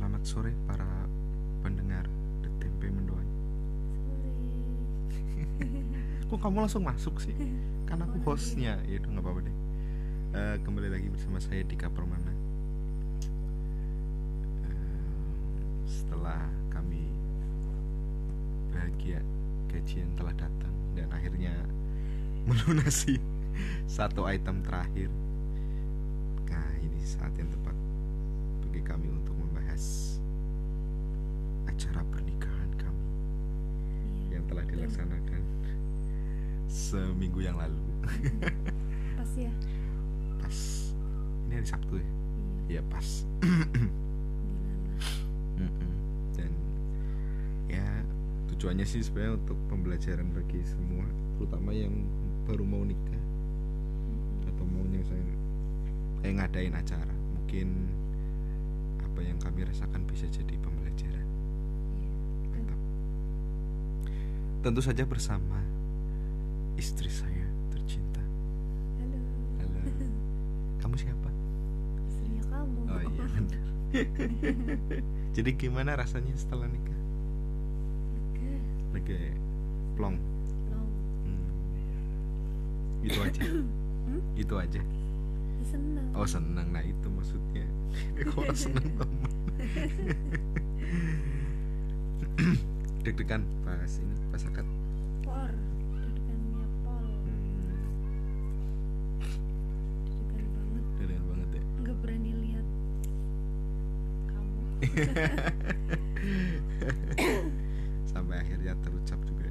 Selamat sore para pendengar The Tempe Mendoan. Kok kamu langsung masuk sih? Kan aku hostnya, ya udah nggak apa-apa deh. Eh, kembali lagi bersama saya Dika Permana. Eh, setelah kami bahagia gajian telah datang dan akhirnya melunasi satu item terakhir. Nah ini saat yang tepat bagi kami untuk membahas acara pernikahan kami yang telah dilaksanakan seminggu yang lalu. Pas ya. Pas ini hari Sabtu ya? Iya. Ya pas. Dan ya tujuannya sih sebenarnya untuk pembelajaran bagi semua, terutama yang baru mau nikah atau mau nyelesain eh ngadain acara. Mungkin apa yang kami rasakan bisa jadi pembelajaran. Iya. Mantap. Tentu saja bersama istri saya tercinta. Halo. Halo. Kamu siapa? Istrinya kamu. Oh iya benar. Jadi gimana rasanya setelah nikah? Lega. Lega ya? Plong. Long. Hmm. Itu aja. Hmm? Itu aja. Senang. Oh seneng. Nah itu maksudnya. Kok seneng teman. Deg-degan pas ini pas akad. Por. Deg-degannya pol. Hmm. Deg-degan banget. Deg-degan banget ya. Nggak berani lihat kamu. Sampai akhirnya terucap juga.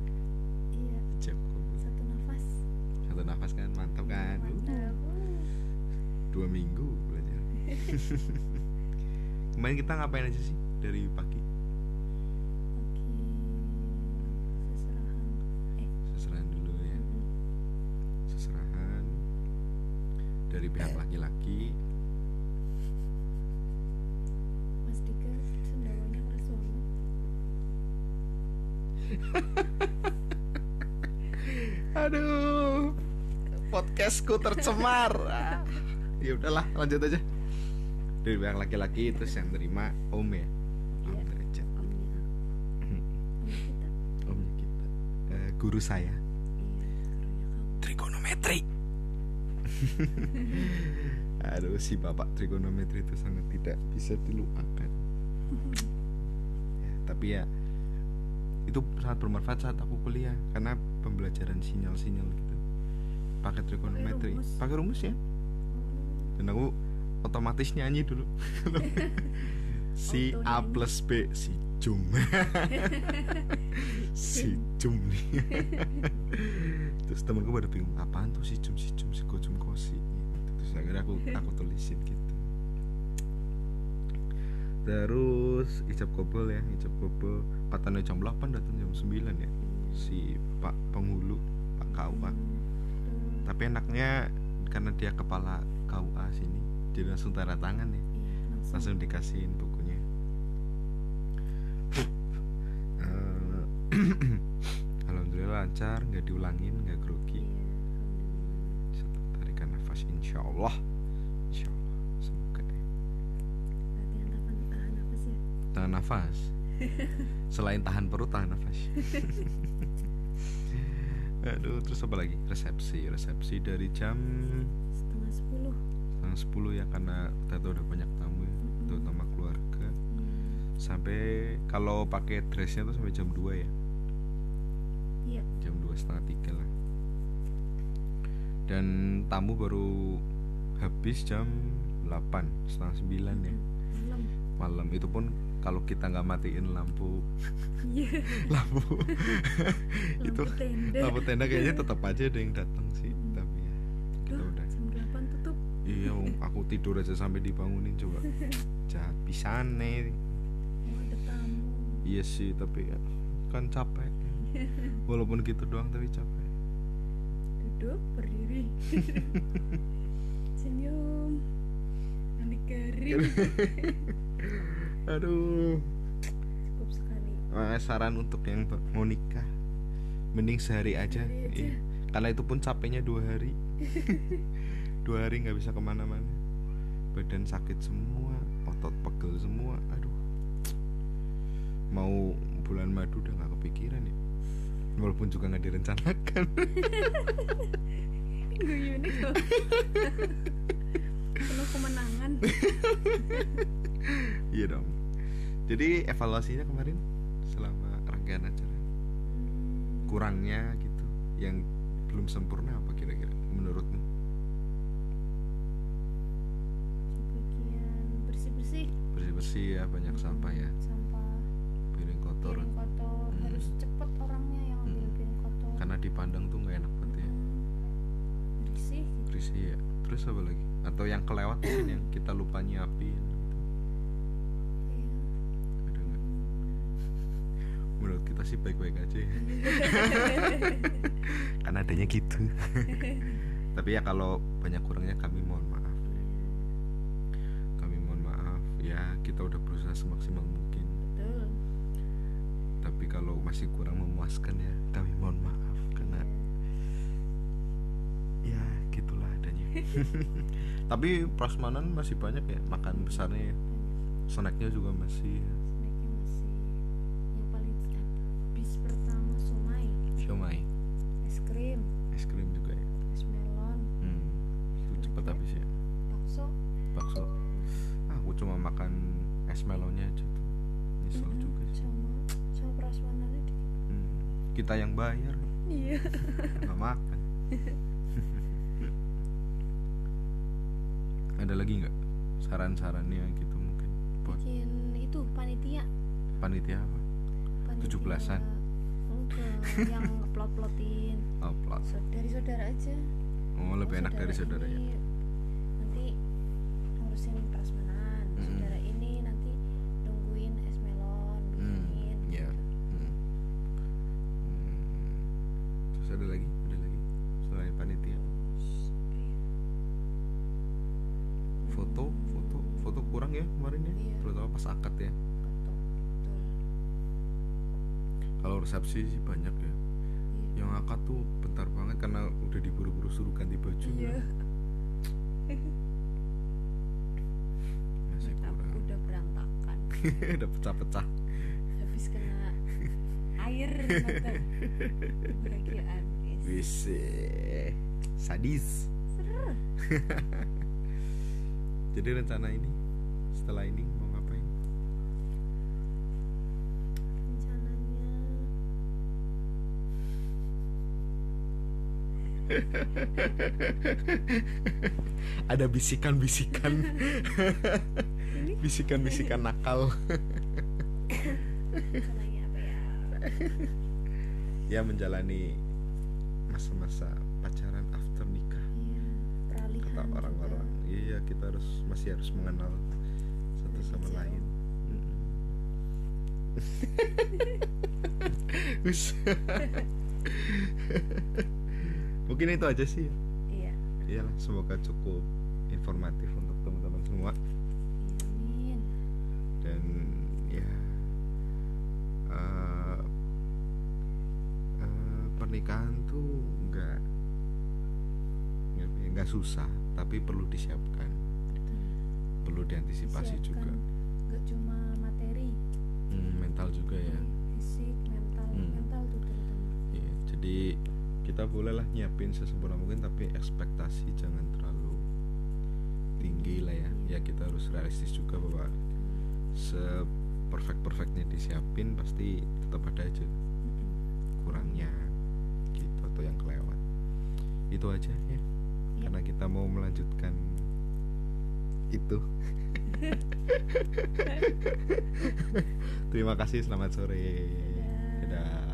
iya. Kabul. Satu nafas. Satu nafas kan mantap kan. Mantap. Dua minggu belajar. Kemarin kita ngapain aja sih dari pagi? Oke. Seserahan. Eh. Seserahan dulu ya. Seserahan dari pihak laki-laki. Mas Dika sendawanya keras banget. Aduh, podcastku tercemar. Ya udahlah, lanjut aja. Dari pihak laki-laki terus yang terima om ya. Om Iya. derajat. Omnya. Om kita. Omnya kita. Eh, guru saya. Iya. Kamu. trigonometri. Aduh, si bapak trigonometri itu sangat tidak bisa dilupakan. Ya, tapi ya itu sangat bermanfaat saat aku kuliah karena pembelajaran sinyal-sinyal gitu. Pakai trigonometri, rumus. pakai rumus ya. Dan aku otomatis nyanyi dulu. si A plus B si Jum. si Jum nih. Terus temenku pada bingung apaan tuh si Jum si Jum si Gojum Kosi. Terus akhirnya aku aku tulisin gitu. Terus ijab kobol ya, ijab kobol katanya jam 8 datang jam 9 ya. Si Pak penghulu, Pak KUA. Tapi enaknya karena dia kepala KUA sini, dia langsung tanda tangan ya. Iya, langsung. langsung dikasihin bukunya. Eh, alhamdulillah lancar nggak diulangin nggak grogi. Iya, tarikan nafas insya Allah. Insya Allah semoga deh. Latihan tahan apa sih? tahan nafas? Selain tahan perut tahan nafas. Aduh terus apa lagi? Resepsi resepsi dari jam Setengah sepuluh. setengah sepuluh ya karena ternyata udah banyak tamu ya Mm-mm. terutama keluarga Iya. sampai kalau pakai dressnya tuh sampai jam 2 ya Iya. jam dua setengah tiga lah dan tamu baru habis jam 8 setengah sembilan ya Malam. malam itu pun kalau kita nggak matiin lampu Iya. lampu itu Lampu tenda. lampu tenda kayaknya tetap aja ada yang datang sih iya aku tidur aja sampai dibangunin coba jahat pisan nih ada tamu. iya sih tapi ya kan capek walaupun gitu doang tapi capek Duduk, berdiri. Senyum. Nanti garing. aduh Cukup sekali. Eh, saran untuk yang mau nikah mending sehari aja, Sehari aja. Iya. karena itu pun capeknya dua hari dua hari nggak bisa ke mana-mana. Badan sakit semua otot pegel semua. Aduh. Mau bulan madu udah nggak kepikiran ya. Walaupun juga nggak direncanakan. Guyune kok. Penuh kemenangan. Iya dong. Jadi evaluasinya kemarin selama rangkaian acara. Hmm, kurangnya gitu. Yang belum sempurna apa kira-kira menurutmu sebagian bersih bersih bersih-bersih ya banyak sampah ya. Sampah. Piring kotor. Piring kotor Hmm. harus cepet orangnya yang ambil Hmm. piring kotor. Karena dipandang tuh nggak enak banget ya. Hmm, bersih gitu bersih ya. Terus apa lagi? Atau yang kelewat mungkin yang kita lupa nyiapin gitu. Iya. ada nggak? Menurut kita sih baik-baik aja ya. Kan adanya gitu. Tapi ya kalau banyak kurangnya kami mohon maaf ya kita udah berusaha semaksimal mungkin. Betul. Tapi kalau masih kurang memuaskan ya kami mohon maaf karena ya gitulah adanya. Tapi prasmanan masih banyak ya makan besarnya ya. Snacknya juga masih ya. snacknya masih yang paling habis pertama somai siomay. Es krim. Es krim juga ya. Es melon. Hmm, itu cepet habis ya. bakso. Bakso aku cuma makan es melonnya aja tuh. Nyesel Mm-mm, juga sih. sama sama prasmanannya Hmm, kita yang bayar. Iya. Nggak makan. Ada lagi nggak saran-sarannya gitu mungkin buat bikin itu panitia. Panitia apa? Panitia 17-an. enggak yang plot-plotin upload dari saudara aja. Oh lebih enak dari saudara saudaranya Mm-mm. saudara ini nanti nungguin es melon Hmm, bikinin ya. Hmm. Hmm. terus ada lagi ada lagi selain panitia Terus, apa ya? foto foto foto kurang ya kemarin ya Iya. terutama pas akad ya kalau resepsi sih banyak ya Iya. yang akad tuh bentar banget karena udah diburu-buru suruh ganti baju Iya. kan. udah pecah-pecah. Habis kena air kebahagiaan eh, sadis. Seru. jadi rencana ini setelah ini mau ngapain? Rencananya ada bisikan-bisikan bisikan-bisikan nakal. Ya? Ya menjalani masa-masa pacaran after nikah. Iya peralihan kata orang-orang. Iya kita harus masih harus mengenal satu sama kecil. lain. Mungkin itu aja sih iya. Iyalah semoga cukup informatif untuk pernikahan tuh nggak nggak ya, susah tapi perlu disiapkan. Betul. Perlu diantisipasi juga. Disiapkan nggak cuma materi. Hmm, mental juga ya. Fisik mental Hmm. mental tuh terutama. Iya, jadi kita bolehlah nyiapin sesempurna mungkin tapi ekspektasi jangan terlalu tinggi lah ya. Ya kita harus realistis juga bahwa se perfect perfectnya disiapin pasti tetap ada aja Mm-mm. kurangnya atau yang kelewat. Itu aja ya. Iya. karena kita mau melanjutkan itu. Terima kasih selamat sore. Dadah. dadah